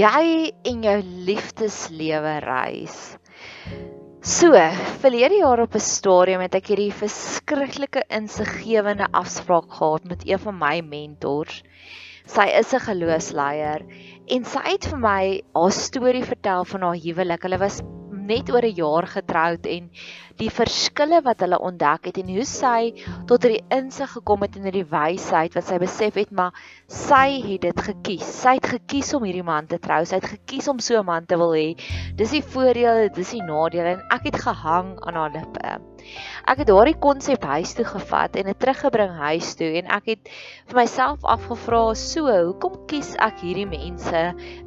jy en jou liefdeslewe reis. So, verlede jaar op 'n stadium het ek hierdie verskriklike insiggewende afspraak gehad met een van my mentors. Sy is 'n geloofsleier en sy het vir my haar storie vertel van haar huwelik. Hulle was net oor 'n jaar getroud en die verskille wat hulle ontdek het en hoe sy tot hierdie insig gekom het in hierdie wysheid wat sy besef het maar sy het dit gekies. Sy het gekies om hierdie man te trou. Sy het gekies om so 'n man te wil hê. Dis die voordele, dis die nadele en ek het gehang aan haar lippe. Ek het daardie konsep huis toe gevat en dit teruggebring huis toe en ek het vir myself afgevra so, hoekom kies ek hierdie mense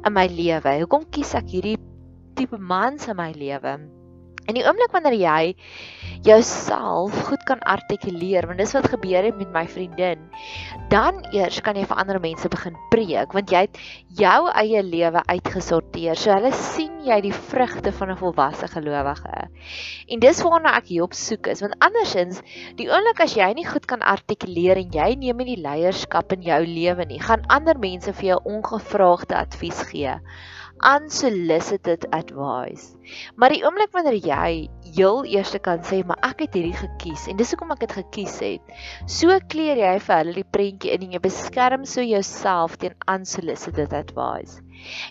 in my lewe? Hoekom kies ek hierdie tipe mans in my lewe. In die oomblik wanneer jy jouself goed kan artikuleer, want dis wat gebeur het met my vriendin, dan eers kan jy vir ander mense begin preek, want jy het jou eie lewe uitgesorteer. So hulle sien jy die vrugte van 'n volwasse gelowige. En dis waarna ek hier op soek is, want andersins, die oomblik as jy nie goed kan artikuleer en jy neem nie die leierskap in jou lewe nie, gaan ander mense vir jou ongevraagde advies gee unsolicited advice. Maar die oomblik wanneer jy heel eers kan sê, maar ek het hierdie gekies en dis hoekom ek dit gekies het. So kleer jy vir hulle die prentjie in en jy beskerm so jouself teen unsolicited advice.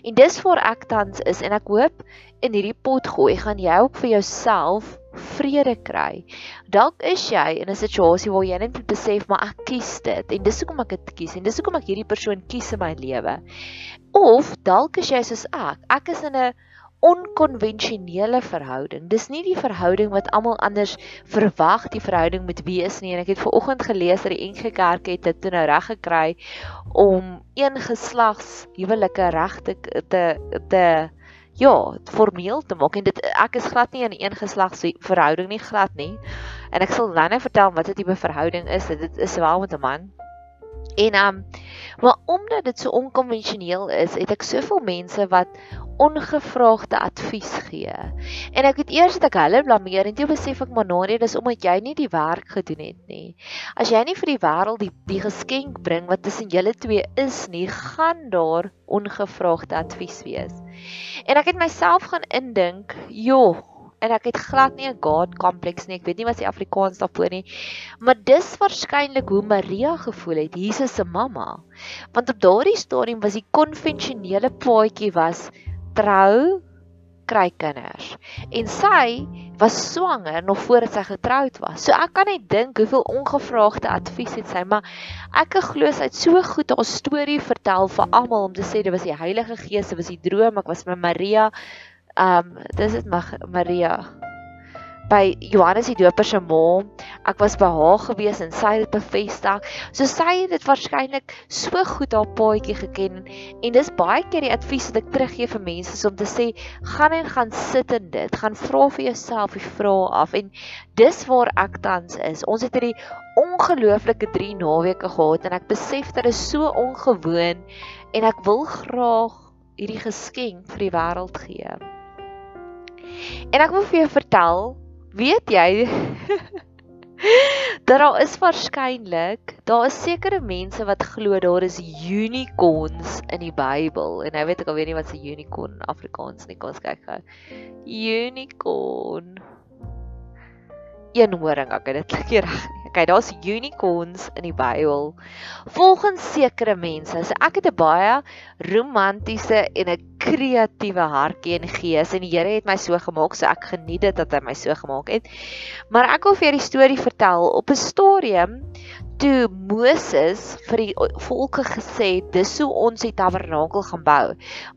En dis waar ek tans is en ek hoop in hierdie pot gooi gaan jy ook vir jouself vrede kry. Dalk is jy in 'n situasie waar jy net besef maar ek kies dit en dis hoekom ek dit kies en dis hoekom ek hierdie persoon kies in my lewe. Of dalk is jy soos ek. Ek is in 'n onkonvensionele verhouding. Dis nie die verhouding wat almal anders verwag die verhouding moet wees nie. En ek het ver oggend gelees dat die NG Kerk het dit nou reg gekry om een geslags huwelike reg te te te ja, formeel te maak en dit ek is glad nie in 'n een geslags verhouding nie glad nie. En ek sal nou vertel wat dit tipe verhouding is. Dit is wel met 'n man. En um maar omdat dit so onkonvensioneel is, het ek soveel mense wat ongevraagde advies gee. En ek het eers dat ek hulle blameer en toe besef ek maar nou net dis omdat jy nie die werk gedoen het nie. As jy nie vir die wêreld die die geskenk bring wat tussen julle twee is nie, gaan daar ongevraagde advies wees. En ek het myself gaan indink, joh, en ek het glad nie 'n God kompleks nie. Ek weet nie wat die Afrikaans daarvoor nie. Maar dis waarskynlik hoe Maria gevoel het, Jesus se mamma. Want op daardie stadium was die konvensionele paadjie was trou kry kinders. En sy was swanger nog voordat sy getroud was. So ek kan net dink hoeveel ongevraagde advies het sy, maar ek glo sy het so goed haar storie vertel vir almal om te sê dit was die Heilige Gees, dit was die droom, ek was met Maria. Um dis dit Maria by Johannes die Doper se ma. Ek was by haar gewees en sy het dit bevestig. So sy het dit waarskynlik so goed haar paadjie geken en dis baie keer die advies wat ek teruggee vir mense om te sê gaan en gaan sit in dit. Gaan vra vir jouself die vrae af en dis waar ek tans is. Ons het hierdie ongelooflike 3 naweke gehad en ek besef dit is so ongewoon en ek wil graag hierdie geskenk vir die wêreld gee. En ek wil vir jou vertel weet jy dat daar is waarskynlik daar is sekere mense wat glo daar is unicorns in die Bybel. En nou weet ek al weet nie wat 'n unicorn Afrikaans nie kom ons kyk gou unicorn. Eenhoring ek het dit klink reg Okay, daar's unicorns in die Bybel. Volgens sekere mense, so ek het 'n baie romantiese en 'n kreatiewe hartjie en gees en die Here het my so gemaak, so ek geniet dit dat hy my so gemaak het. Maar ek wil vir julle die storie vertel op 'n stadium toe Moses vir die volke gesê het dis hoe ons die tabernakel gaan bou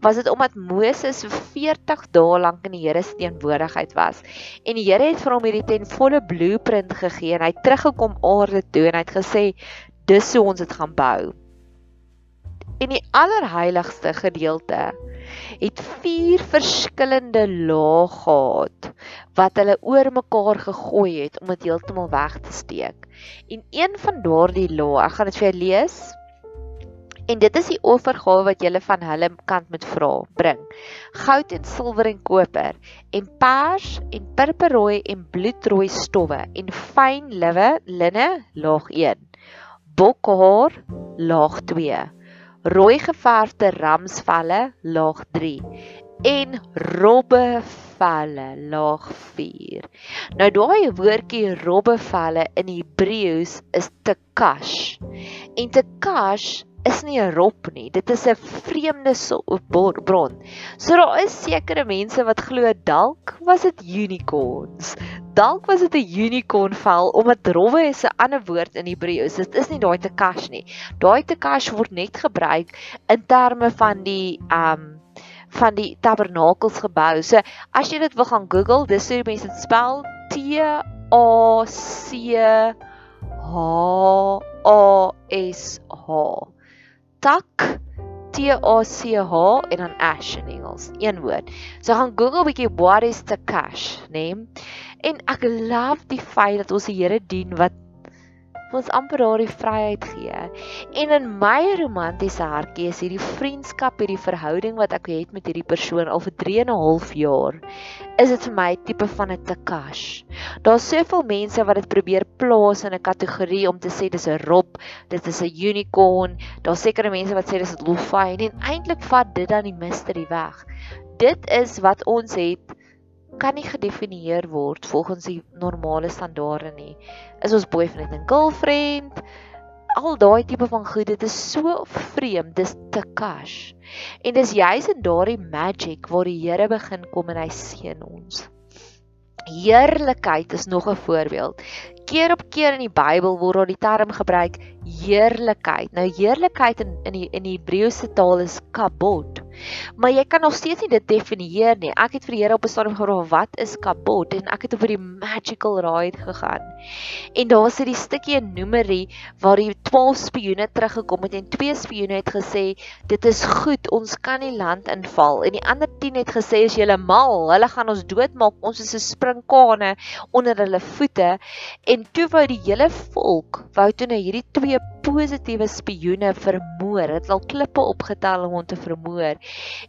was dit omdat Moses vir 40 dae lank in die Here se teenwoordigheid was. En die Here het vir hom hierdie ten volle blueprint gegee en hy het teruggekom aarde toe en hy het gesê dis hoe ons dit gaan bou en die allerheiligste gedeelte het vier verskillende lae gehad wat hulle oor mekaar gegooi het om dit heeltemal weg te steek. En een van daardie lae, ek gaan dit vir jou lees. En dit is die offergawe wat jy van hulle kant moet vra, bring. Goud en silwer en koper en pers en purperrooi en bloedrooi stowwe en fyn liwe linne laag 1. Bokhaar laag 2 rooi geverfde ramsvelle laag 3 en robbevelle laag 4. Nou daai woordjie robbevelle in Hebreëus is tekash. En tekash is nie 'n rob nie. Dit is 'n vreemde bron. So daar is sekere mense wat glo dalk was dit unicorns. Dalk was dit 'n unicorn vel omdat robbe is 'n ander woord in Hebreëus. Dit is nie daai tekash nie. Daai tekash word net gebruik in terme van die um van die tabernakels gebou. So as jy dit wil gaan Google, dis hoe mense dit spel T A C H A S H tak T A C H en dan ash in Engels, een woord. So gaan Google bietjie what is the cash, né? Nee? En ek love die feit dat ons die Here dien wat ons amper daardie vryheid gee. En in my romantiese hartjie is hierdie vriendskap, hierdie verhouding wat ek het met hierdie persoon al vir 3 en 'n half jaar, is dit vir my tipe van 'n tekash. Daar's soveel mense wat dit probeer plaas in 'n kategorie om te sê dis 'n rob, dit is 'n unicorn. Daar's sekere mense wat sê dis 'n lofai en eintlik vat dit dan die mystery weg. Dit is wat ons het kan nie gedefinieer word volgens die normale standaarde nie. Is ons boyfriend en girlfriend? Al daai tipe van goed, dit is so vreemd, dis te cash. En dis juis in daardie magic waar die Here begin kom en hy seën ons. Heerlikheid is nog 'n voorbeeld. Keer op keer in die Bybel word daar die term gebruik heerlikheid. Nou heerlikheid in in die in die Hebreëse taal is kabod. Maar jy kan nog steeds nie dit definieer nie. Ek het vir die Here op 'n stadium gevra wat is kabod? En ek het oor die magical ride gegaan. En daar sit die stukkie in Numeri waar die 12 spioene teruggekom het en twee spioene het gesê dit is goed, ons kan die land inval. En die ander 10 het gesê as jy mal, hulle gaan ons doodmaak, ons is 'n sprinkane onder hulle voete. En toe wou die hele volk wou toe nou hierdie twee positiewe spioene vermoor. Dit het al klippe opgetel om hom te vermoor.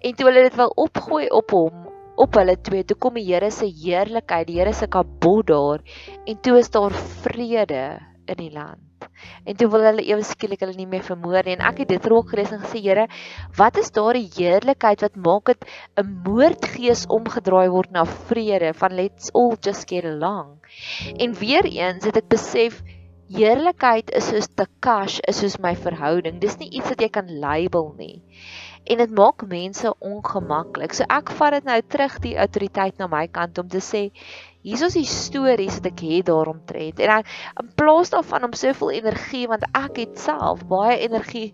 En toe hulle dit wil opgooi op hom, op hulle twee, toe kom die Here se heerlikheid, die Here se kabod daar en toe is daar vrede in die land. En toe wil hulle ewe skielik hulle nie meer vermoor nie en ek het dit ook gelees en gesê Here, wat is daardie heerlikheid wat maak dit 'n moordgees omgedraai word na vrede van let's all just get along. En weer eens het ek besef Heerlikheid is soos te cash, is soos my verhouding. Dis nie iets wat jy kan label nie. En dit maak mense ongemaklik. So ek vat dit nou terug die autoriteit na my kant om te sê hier is die stories wat ek het daaromtrent. En ek in plaas daarvan om soveel energie want ek het self baie energie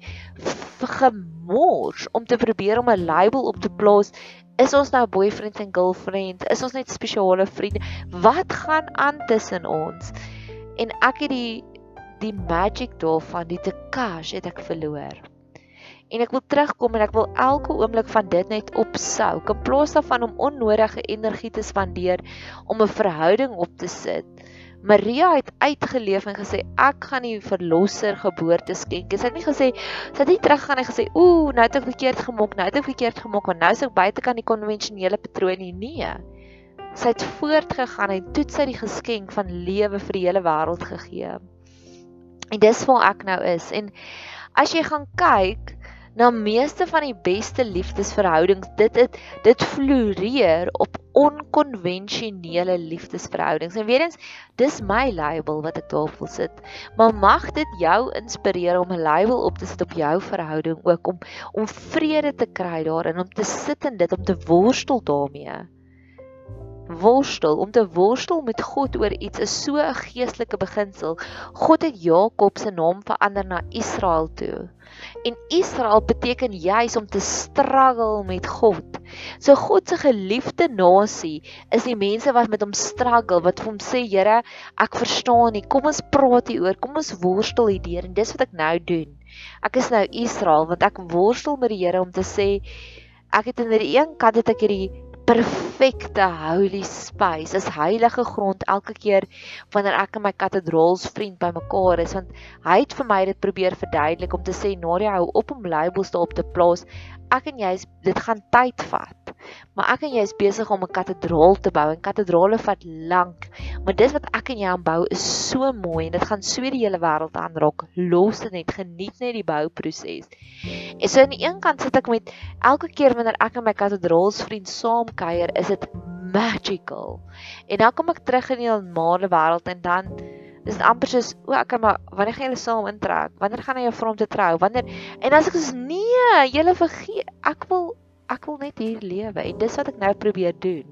gemors om te probeer om 'n label op te plaas Is ons nou boyfriend en girlfriend? Is ons net spesiale vriende? Wat gaan aan tussen ons? En ek het die die magic daarvan die tekash het ek verloor. En ek wil terugkom en ek wil elke oomblik van dit net opsou. In plaas daarvan om onnodige energie te spandeer om 'n verhouding op te sit. Maria het uitgeleef en gesê ek gaan die verlosser geboorte skenk. Sy het nie gesê sy het nie teruggaan en gesê ooh nou het ek verkeerd gemok, nou het ek verkeerd gemok want nou is ek buite kan die konvensionele patroon nie. Nee. Sy het voortgegaan en toe sy die geskenk van lewe vir die hele wêreld gegee. En dis waar ek nou is. En as jy gaan kyk na meeste van die beste liefdesverhoudings, dit het dit floreer op onkonvensionele liefdesverhoudings. En weer eens, dis my label wat ek daarop wil sit. Maar mag dit jou inspireer om 'n label op te sit op jou verhouding ook om om vrede te kry daarin, om te sit in dit, om te worstel daarmee worstel om te worstel met God oor iets is so 'n geestelike beginsel. God het Jakob se naam verander na Israel toe. En Israel beteken juis om te struggle met God. So God se geliefde nasie is die mense wat met hom struggle, wat vir hom sê, Here, ek verstaan nie. Kom ons praat hieroor. Kom ons worstel hierdeur en dis wat ek nou doen. Ek is nou Israel want ek worstel met die Here om te sê ek het aan die een kant het ek hierdie perfekte holy space, is heilige grond elke keer wanneer ek en my kathedraals vriend bymekaar is want hy het vir my dit probeer verduidelik om te sê Nadia hou op om labels daarop te plaas. Ek en jy dit gaan tyd vat. Maar ek en jy is besig om 'n kathedraal te bou en kathedrale vat lank. Maar dis wat ek en jy aan bou is so mooi en dit gaan so die hele wêreld aanraak. Los dit net, geniet net die bouproses. En so aan die een kant sit ek met elke keer wanneer ek en my kathedraalsvriend saam kuier, is dit magical. En dan kom ek terug in die normale wêreld en dan Dis amper soos o, ek kan maar wanneer gaan julle saam intrek? Wanneer gaan jy jou vrou te trou? Wanneer En as ek sê nee, julle vergeet, ek wil ek wil net hier lewe en dis wat ek nou probeer doen.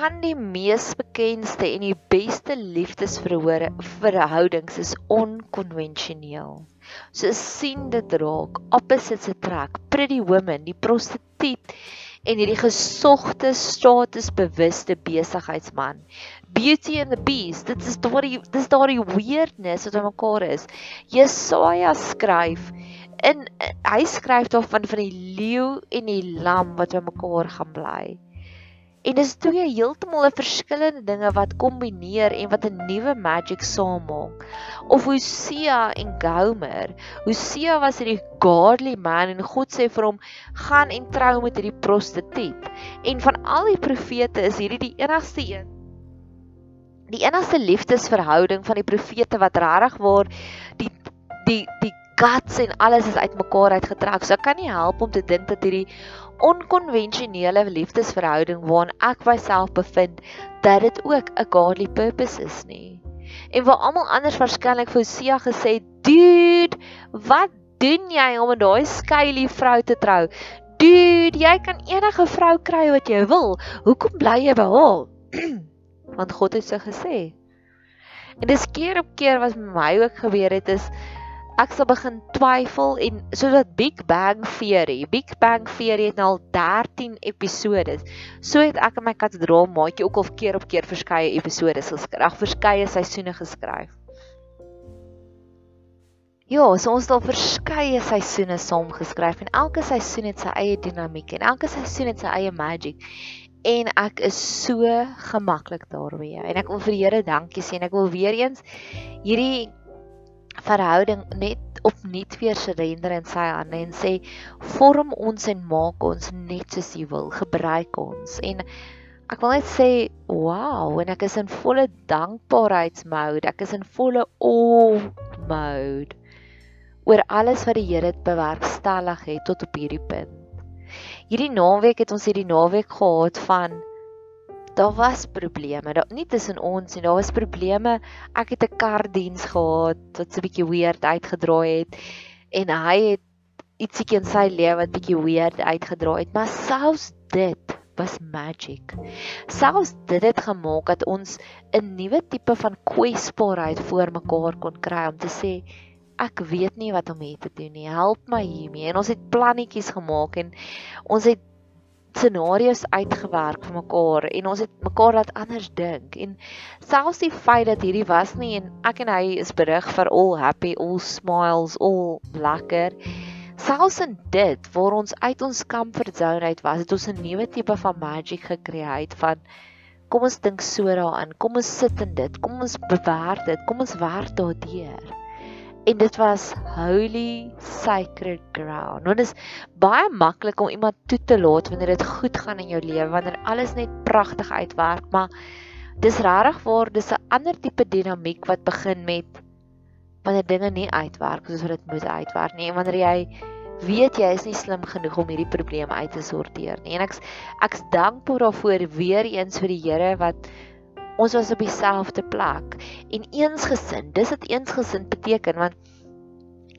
Van die mees bekendste en die beste liefdesverhoudings is onkonvensioneel. So sien dit raak, opposites attract, pretty women, die prostituut en hierdie gesogte statusbewuste besigheidsman. Beauty and the Beast, dit is daardie dis daardie weirdness wat aan mekaar is. Jesaja skryf in hy skryf daarvan van die leeu en die lam wat aan mekaar gaan bly. En dis twee heeltemal verskillende dinge wat kombineer en wat 'n nuwe magic saammaak. Of Hosea en Gomer. Hosea was hierdie godly man en God sê vir hom: "Gaan en trou met hierdie prostituut." En van al die profete is hierdie die enigste een. Die enigste liefdesverhouding van die profete wat regtig waar die die die guts en alles is uitmekaar uitgetrek. So ek kan nie help om te dink dat hierdie onkonvensionele liefdesverhouding waarin ek myself bevind dat dit ook 'n godly purpose is nie. En waar almal anders waarskynlik vir Hosea gesê, "Dude, wat doen jy om met daai skeilie vrou te trou? Dude, jy kan enige vrou kry wat jy wil. Hoekom bly jy by haar?" Want God het so gesê. En dis keer op keer wat met my ook gebeur het is ek sal begin twyfel en soos wat Big Bang Theory, Big Bang Theory het nou al 13 episode. So het ek in my katedraal maatjie ook al keer op keer verskeie episode geskryf, ag verskeie seisoene geskryf. Ja, so ons het al verskeie seisoene saam geskryf en elke seisoen het sy eie dinamiek en elke seisoen het sy eie magic. En ek is so gemaklik daarmee. En ek wil vir die Here dankie sê en ek wil weer eens hierdie verhouding net opnuut weer surrender in sy hande en sê vorm ons en maak ons net soos U wil. Gebruik ons. En ek wil net sê wow en ek is in volle dankbaarheidsmode. Ek is in volle awe mode oor alles wat die Here bewerkstellig het tot op hierdie punt. Hierdie naweek het ons hierdie naweek gehad van daar was probleme. Daar nie tussen ons nie. Daar was probleme. Ek het 'n kardiens gehad wat so 'n bietjie weird uitgedraai het en hy het ietsiekie in sy lewe wat bietjie weird uitgedraai het, maar selfs dit was magic. Selfs dit het gemaak dat ons 'n nuwe tipe van kwesbaarheid voor mekaar kon kry om te sê ek weet nie wat om hier te doen nie. Help my hiermee. En ons het plannetjies gemaak en ons het scenario's uitgewerk vir mekaar en ons het mekaar laat anders dink. En selfs die feit dat hierdie was nie en ek en hy is berig vir all happy all smiles all lekker selfs in dit waar ons uit ons comfort zone uit was het ons 'n nuwe tipe van magic gekreë van kom ons dink so daaraan kom ons sit in dit kom ons bewaar dit kom ons werk daardeur en dit was holy sacred ground. Want dit is baie maklik om iemand toe te laat wanneer dit goed gaan in jou lewe, wanneer alles net pragtig uitwerk, maar dis regtig waar dis 'n ander tipe dinamiek wat begin met wanneer dinge nie uitwerk soos wat dit moet uitwerk nie en wanneer jy weet jy is nie slim genoeg om hierdie probleme uit te sorteer nie. En ek's ek's dankbaar daarvoor weer eens vir die Here wat ons was op dieselfde plek en eensgesind dis wat eensgesind beteken want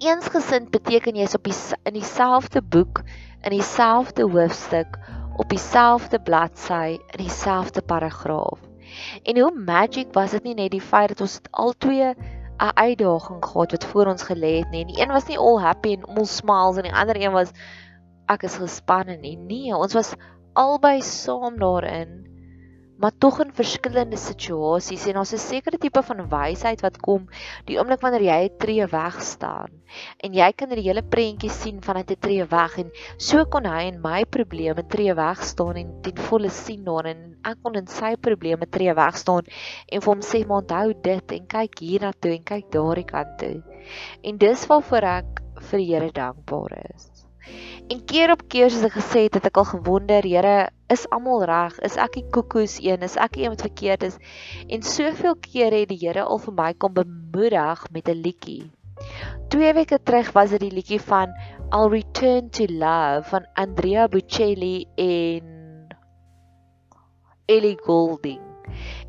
eensgesind beteken jy is op die in dieselfde boek in dieselfde hoofstuk op dieselfde bladsy in dieselfde paragraaf. En hoe magic was dit nie net die feit dat ons albei 'n uitdaging gehad wat voor ons gelê het nie. Die een was nie all happy en all smiles en die ander een was ek is gespanne nie. Nee ons was albei saam daarin maar tog in verskillende situasies en ons 'n sekere tipe van wysheid wat kom die oomblik wanneer jy 'n tree weg staan. En jy kan die hele prentjie sien vanuit 'n tree weg en so kon hy en my probleme tree weg staan en ten volle sien daar en ek kon in sy probleme tree weg staan en vir hom sê maar onthou dit en kyk hiernatoe en kyk daardie kant toe. En dis waarvoor ek vir die Here dankbaar is En keer op keer soos ek gesê het, het ek al gewonder, Here, is almal reg? Is ek die koekoes een? Is ek iemand verkeerd is? En soveel kere het die Here al vir my kom bemoedig met 'n liedjie. Twee weke terug was dit die liedjie van I'll Return to Love van Andrea Bocelli en Ellie Goulding.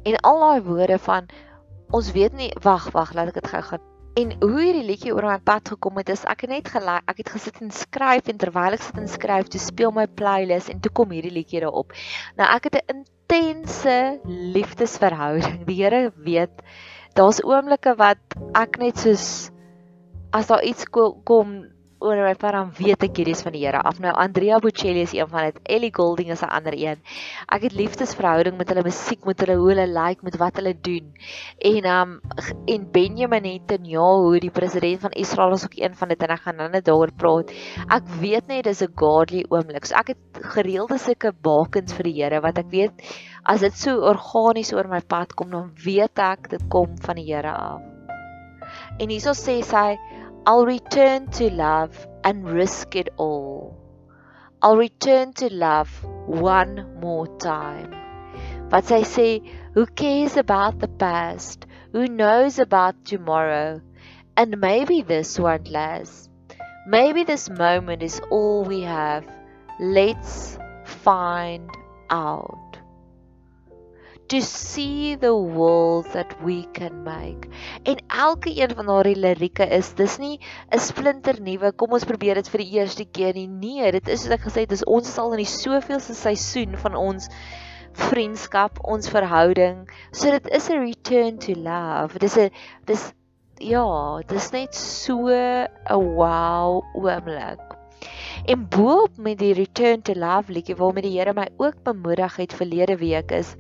En al daai woorde van ons weet nie, wag, wag, laat ek dit gou gaan En hoe hierdie liedjie oor my pad gekom het is ek het net gelyk ek het gesit en skryf en terwyl ek sit en skryf toe speel my playlist en toe kom hierdie liedjie daarop. Nou ek het 'n intense liefdesverhouding. Die Here weet daar's oomblikke wat ek net soos as daar iets kom oor my pad dan weet ek hierdie is van die Here af. Nou Andrea Bocelli is een van dit. Ellie Goulding is 'n ander een. Ek het liefdesverhouding met hulle musiek, met hulle hoe hulle like, met wat hulle doen. En um en Benjamin Netanyahu, die president van Israel is ook een van dit en ek gaan nou net daaroor praat. Ek weet net dis 'n godly oomblik. So ek het gereelde sulke bakens vir die Here wat ek weet as dit so organies oor my pad kom dan weet ek dit kom van die Here af. En hierso sê sy I'll return to love and risk it all. I'll return to love one more time. But I say, who cares about the past? Who knows about tomorrow? And maybe this won't last. Maybe this moment is all we have. Let's find out. To see the world that we can make. En elke een van daardie lirieke is dis nie 'n splinter nuwe kom ons probeer dit vir die eerste keer nie. Nee, dit is soos ek gesê het, dis ons is al in die soveelste seisoen van ons vriendskap, ons verhouding. So dit is 'n return to love. Dis 'n dis ja, dis net so 'n wow oomblik. En boop met die return to love liedjie waarmee die Here my ook bemoedig het verlede week is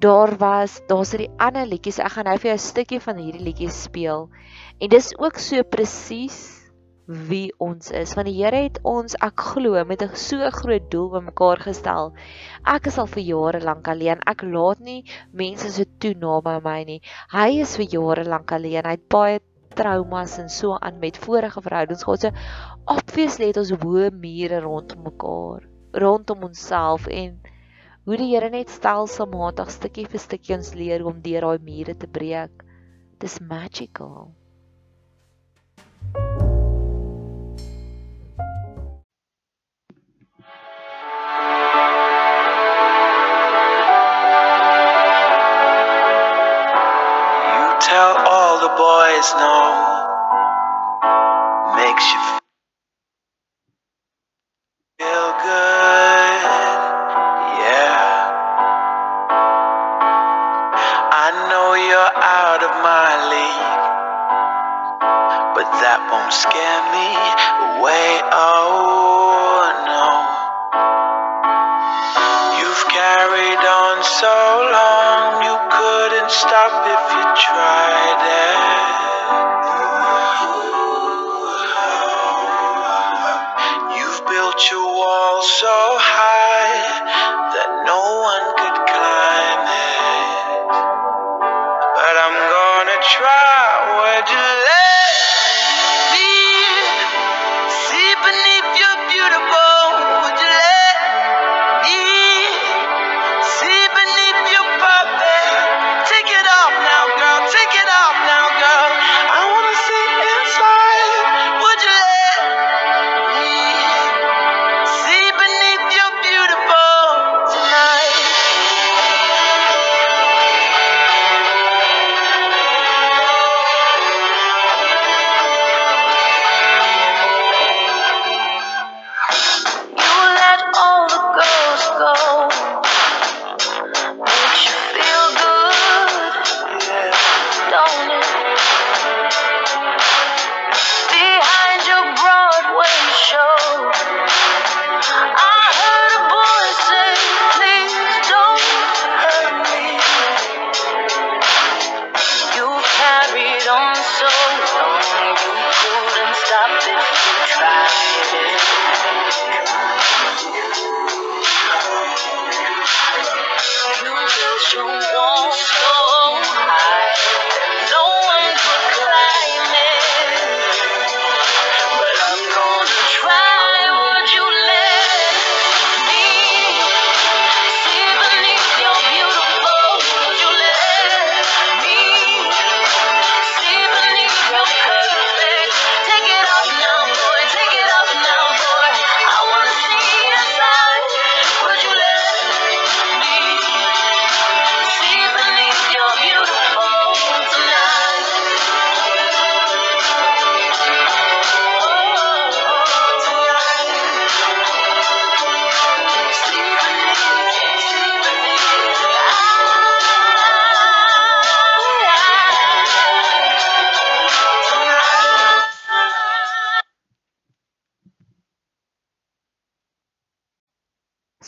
daar was daar's hierdie ander liedjies. Ek gaan nou vir jou 'n stukkie van hierdie liedjies speel. En dis ook so presies wie ons is. Want die Here het ons, ek glo, met 'n so groot doel bymekaar gestel. Ek is al vir jare lank alleen. Ek laat nie mense so toe naby my nie. Hy is vir jare lank alleen. Hy het baie traumas en so aan met vorige verhoudings gehad. So obviously het ons hoë mure rondom mekaar, rondom onsself en hoe die Here net stelselmatig stukkie vir stukkie ons leer om deur daai mure te breek. Dis magical. tell all the boys no makes you scare me away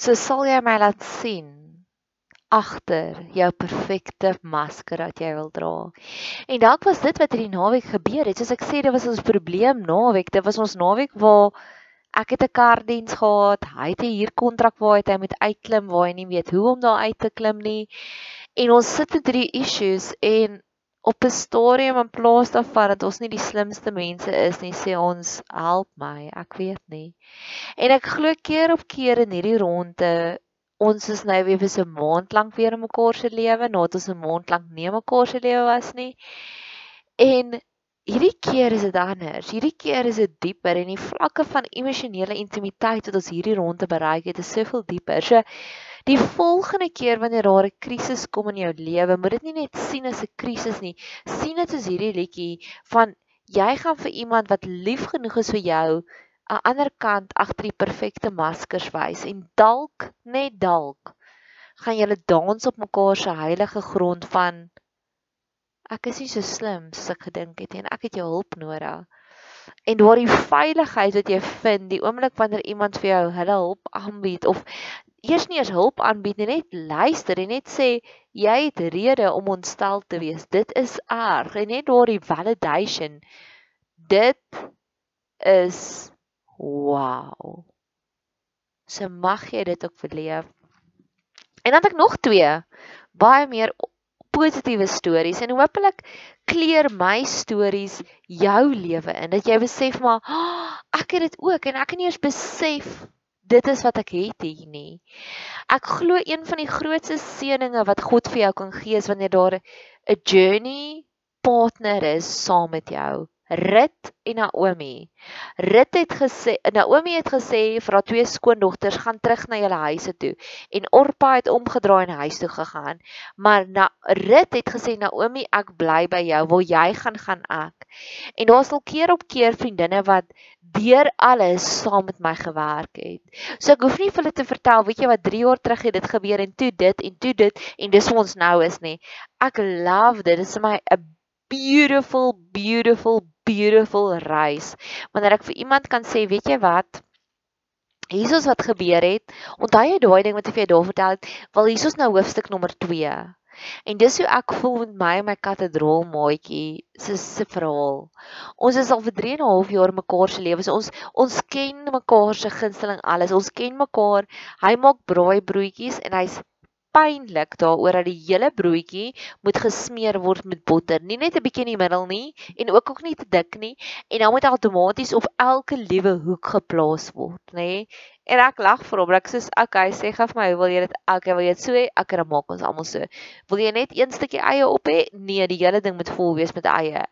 So sal jy my laat sien agter jou perfekte masker wat jy wil dra. En dalk was dit wat hierdie naweek gebeur het. Soos ek sê, dit was ons probleem naweek. Dit was ons naweek waar ek het 'n kardiens gehad. Hy het 'n huurkontrak waar hy moet uitklim waar hy nie weet hoe om daar uit te klim nie. En ons sit met drie issues en op 'n stadium in plaas daarvan dat ons nie die slimste mense is nie, sê ons help my, ek weet nie. En ek glo keer op keer in hierdie ronde ons is nou weer vir 'n maand lank weer in mekaar se lewe, nadat ons 'n maand lank nie mekaar se lewe was nie. En hierdie keer is dit anders. Hierdie keer is dit dieper en die vlakke van emosionele intimiteit wat ons hierdie ronde bereik het, is soveel dieper. So Die volgende keer wanneer daar 'n krisis kom in jou lewe, moet dit nie net sien as 'n krisis nie. Sien dit as hierdie liedjie van jy gaan vir iemand wat lief genoeg is vir jou aan ander kant agter die perfekte maskers wys en dalk net dalk gaan julle dans op mekaar se heilige grond van ek is nie so slim soos ek gedink het en ek het jou hulp nodig. En daar die veiligheid wat jy vind die oomblik wanneer iemand vir jou hulle hulp aanbied of eers nie eens hulp aanbied nie, net luister en net sê jy het rede om ontstel te wees. Dit is erg en net daardie validation. Dit is wow. So mag jy dit ook verleef. En dan het ek nog twee baie meer positiewe stories en hopelik kleur my stories jou lewe in dat jy besef maar oh, ek het dit ook en ek het nie eens besef dit is wat ek het hier nie. Ek glo een van die grootste seëninge wat God vir jou kan gee is wanneer daar 'n journey partner is saam met jou. Rit en Naomi. Rit het gesê, Naomi het gesê vir haar twee skoondogters gaan terug na julle huise toe en Orpa het omgedraai en huis toe gegaan. Maar na Rit het gesê Naomi, ek bly by jou, wil jy gaan gaan ek. En daar's al keer op keer vriendinne wat deur alles saam met my gewerk het. So ek hoef nie vir hulle te vertel, weet jy wat 3 jaar terug het dit gebeur en toe dit en toe dit en dis hoe ons nou is nie. Ek love dit. Dit is my 'n beautiful beautiful beautiful reis. Wanneer ek vir iemand kan sê, weet jy wat? Jesus wat gebeur het, onthou jy daai ding wat ek vir jou daar vertel het? Wel, Jesus nou hoofstuk nommer 2. En dis hoe ek voel met my en my katedraal maatjie se se verhaal. Ons is al vir 3 en 'n half jaar mekaar se lewens. Ons ons ken mekaar se gunsteling alles. Ons ken mekaar. Hy maak braai broodjies en hy's pynlik daaroor dat die hele broodjie moet gesmeer word met botter, nie net 'n bietjie in die middel nie en ook ook nie te dik nie en dan moet outomaties op elke liewe hoek geplaas word, nê? En ek lag vir hom, ek sê, "Okay, sê vir my, wil jy dit okay, wil jy dit so hê? Ek kan maak ons almal so. Wil jy net een stukkie eie op hê? Nee, die hele ding moet vol wees met eie."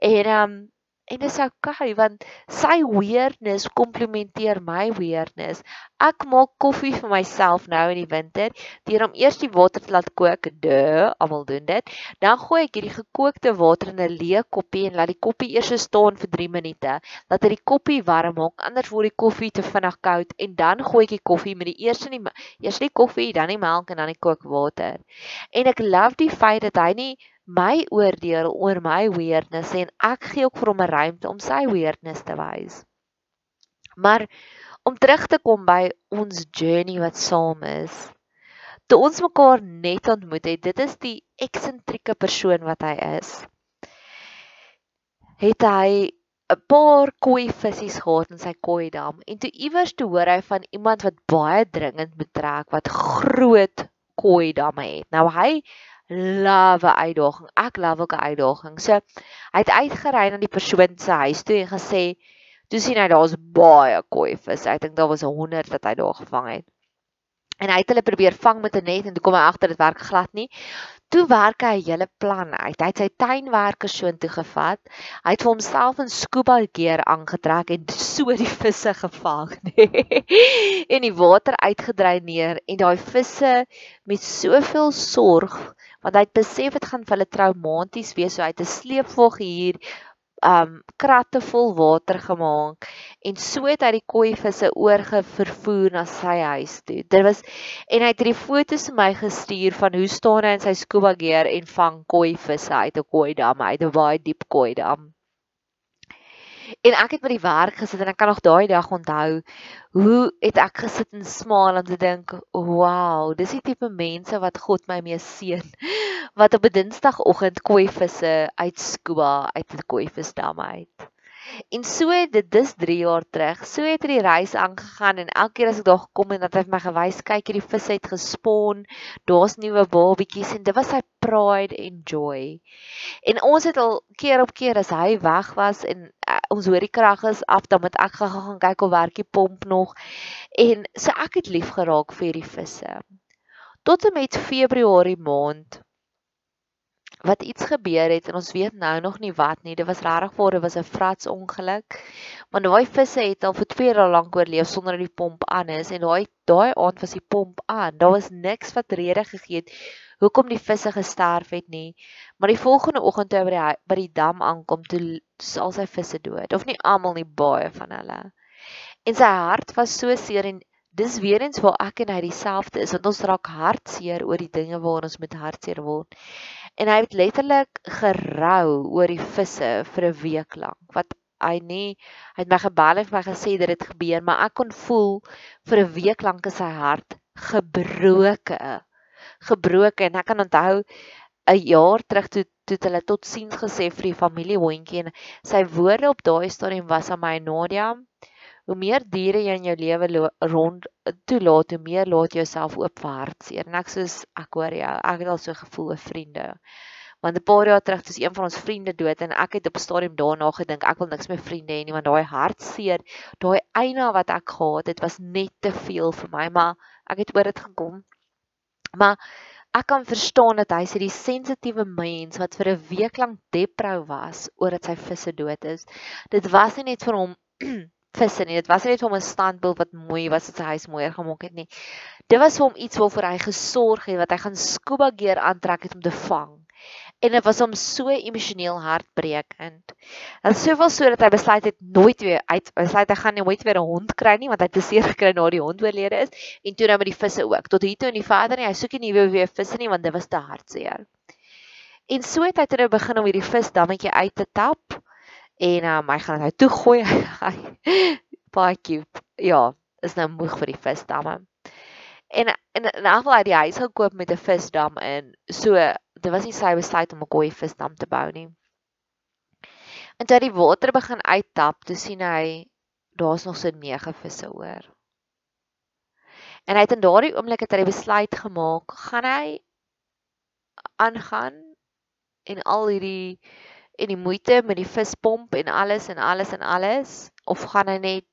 En ehm um, En dit is okay want sy weirdness komplementeer my weirdness. Ek maak koffie vir myself nou in die winter deur om eers die water te laat kook. Duh, almal doen dit. Dan gooi ek hierdie gekookte water in 'n leë koppie en laat die koppie eers so staan vir 3 minute. Laat dit die koppie warm maak, anders word die koffie te vinnig koud en dan gooi ek die koffie met die eers in die eers die koffie, dan die melk en dan die kookwater. En ek love die feit dat hy nie my oordeel oor my weirdness en ek gee ook vir hom 'n ruimte om sy weirdness te wys. Maar om terug te kom by ons journey wat saam is. Toe ons mekaar net ontmoet het, dit is die eksentrieke persoon wat hy is. Het hy 'n paar koi visse gehad in sy koi dam en toe iewers toe hoor hy van iemand wat baie dringend betrek wat groot koi damme het. Nou hy love 'n uitdaging. Ek love ook 'n uitdaging. So hy het uitgery na die persoon se huis toe en gesê, "Toe sien hy daar's baie koi vis. Ek dink daar was 100 wat hy daar gevang het." En hy het hulle probeer vang met 'n net en toe kom hy agter dit werk glad nie. Toe werk hy hele plan uit. Hy het sy tuinwerkers so intoe gevat. Hy het vir homself 'n scuba gear aangetrek en so die visse gevang, nê. en die water uitgedreineer en daai visse met soveel sorg want hy het besef dit gaan vir hulle traumaties wees so hy het 'n sleepvog hier um kratte vol water gemaak en so het hy die koi visse oorgevervoer na sy huis toe. Dit was en hy het hierdie foto's vir my gestuur van hoe staan hy in sy scuba gear en vang koi visse uit 'n koi dam, uit 'n baie diep koi dam. En ek het by die werk gesit en ek kan nog daai dag onthou hoe het ek gesit en smaal om te dink, "Wow, dis die tipe mense wat God my mee seën." Wat op 'n Dinsdagoggend koi visse uit Skuba uit die koi visdam uit. En so dit dis 3 jaar terug. So het hierdie reis aangegaan en elke keer as ek daar gekom het, het hy vir my gewys, kyk hierdie vis het gespoon. Daar's nuwe babetjies en dit was sy pride and joy. En ons het al keer op keer as hy weg was en ons hoor die krag is af, dan moet ek gaan kyk of werk die pomp nog. En so ek het lief geraak vir hierdie visse. Tot en met Februarie maand wat iets gebeur het en ons weet nou nog nie wat nie. Dit was regtig voor, dit was 'n frats ongeluk. Want daai visse het al vir 2 dae lank oorleef sonder dat die pomp aan is en daai daai aand was die pomp aan. Daar was niks wat rede gegee het hoekom die visse gesterf het nie. Maar die volgende oggend toe by die by die dam aankom, toe al sy visse dood of nie almal nie baie van hulle. En sy hart was so seer en dis weer eens waar ek en hy dieselfde is want ons raak hartseer oor die dinge waar ons met hartseer word en hy het letterlik gerou oor die visse vir 'n week lank wat hy nie hy het my gebel en vir my gesê dit gebeur maar ek kon voel vir 'n week lank is sy hart gebroke gebroke en ek kan onthou 'n jaar terug toe toe hulle tot sien gesê vir die familie hondjie en sy woorde op daai stadium was aan my Nadia hoe meer diere jy in jou lewe rond toelaat, hoe meer laat jy jouself oop vir hartseer. En ek soos ek hoor jou, ek het al so gevoel oor vriende. Want 'n paar jaar terug het een van ons vriende dood en ek het op 'n stadium daarna gedink ek wil niks meer vriende hê nie want daai hartseer, daai eina wat ek gehad het, was net te veel vir my, maar ek het oor dit gekom. Maar ek kan verstaan dat hy sê die sensitiewe mens wat vir 'n week lank deprou was oor dat sy visse dood is. Dit was nie net vir hom visse nie. Dit was nie net om 'n standbeeld wat mooi was wat sy huis mooier gemaak het nie. Dit was vir hom iets waarvoor hy gesorg het wat hy gaan scuba gear aantrek het om te vang. En dit was hom so emosioneel hartbreekend. En soveel so dat hy besluit het nooit weer uit besluit hy gaan nooit weer 'n hond kry nie want hy het beseer gekry na die hond oorlede is en toe nou met die visse ook. Tot hier toe en die vader nie, hy soek nie weer weer visse nie want dit was te hartseer. En so het hy toe nou begin om hierdie visdammetjie uit te tap en um, hy gaan dit nou toe gooi. Baie cute. Ja, is nou moeg vir die visdamme. En en in elk geval hy die huis gekoop met 'n visdam in. So dit was nie sy besluit om 'n koei visdam te bou nie. En toe die water begin uittap, toe sien hy daar's nog so 9 visse oor. En hy het in daardie oomblik het hy besluit gemaak, gaan hy aangaan en al hierdie en die moeite met die vispomp en alles en alles en alles of gaan hy net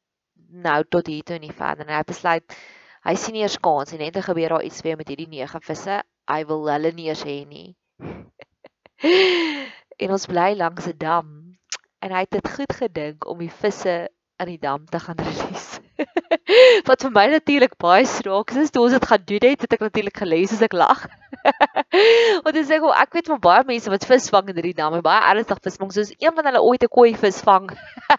nou tot hier toe en nie verder en hy besluit hy sien nie eers kans en net te gebeur daar iets weer met hierdie nege visse hy wil hulle nie eers hê nie en ons bly langs 'n dam en hy het dit goed gedink om die visse in die dam te gaan release wat vir my natuurlik baie snaaks is toe ons dit gaan doen het het ek natuurlik gelees as ek lag Want dis ek ek weet van baie mense wat vis vang in hierdie dam en baie ernstig visvang soos een van hulle ooit 'n kooi vis vang.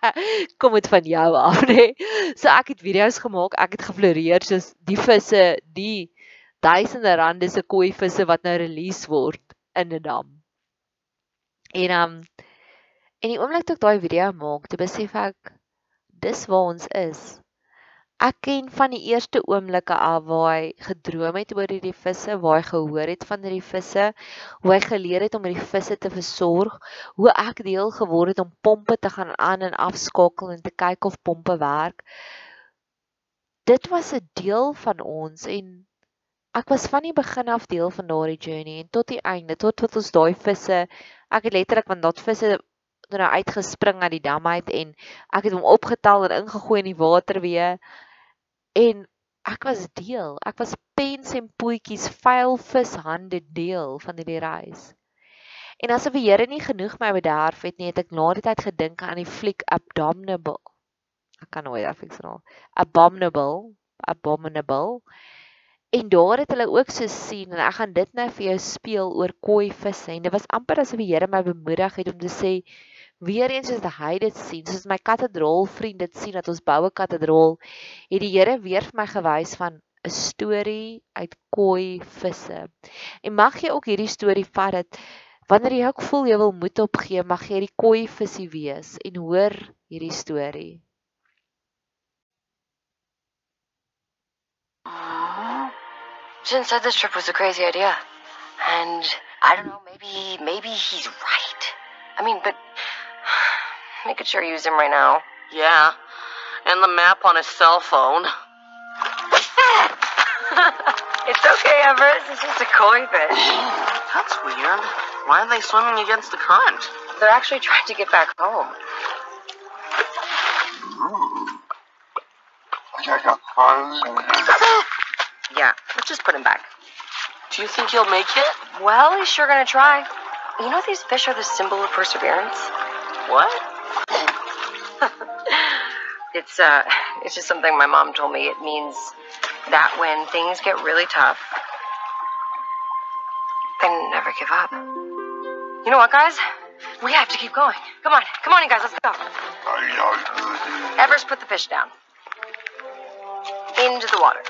Kom dit van jou af, nê? Nee? So ek het video's gemaak, ek het gefloreer soos die visse, die duisende rande se kooi visse wat nou release word in 'n dam. En um en die oomblik toe ek daai video maak, toe besef ek dis waar ons is. Ek ken van die eerste oomblikke af waar hy gedroom het oor hierdie visse, waar hy gehoor het van hierdie visse, hoe hy geleer het om hierdie visse te versorg, hoe ek deel geword het om pompe te gaan aan en afskakel en te kyk of pompe werk. Dit was 'n deel van ons en ek was van die begin af deel van daardie journey en tot die einde, tot wat ons daai visse, ek het letterlik want daai visse nou uitgespring uit die dam uit en ek het hom opgetel en ingegooi in die water weer en ek was deel. Ek was pens en poetjies, vuil vis hande deel van hierdie reis. En asof die Here nie genoeg my bederf het nie, het ek na die tyd gedink aan die fliek Abominable. Ek kan nooit affiks nou. Abominable, Abominable. En daar het hulle ook so sien en ek gaan dit nou vir jou speel oor koi visse en dit was amper asof die Here my bemoedig het om te sê weer eens soos hy dit sien, soos my katedraal vriend dit sien dat ons bou 'n katedraal, het die Here weer vir my gewys van 'n storie uit koi visse. En mag jy ook hierdie storie vat dat wanneer jy ook voel jy wil moed opgee, mag jy hierdie koi visie wees en hoor hierdie storie. Jin said this trip was a crazy idea. And I don't know, maybe maybe he's right. I mean, but we could sure use him right now. Yeah. And the map on his cell phone. It's okay, Everett. It's just a koi fish. That's weird. Why are they swimming against the current? They're actually trying to get back home. Yeah, let's just put him back. Do you think he'll make it? Well, he's sure gonna try. You know these fish are the symbol of perseverance? What? It's uh it's just something my mom told me. It means that when things get really tough, then never give up. You know what, guys? We have to keep going. Come on, come on, you guys, let's go. Evers, put the fish down. Into the water.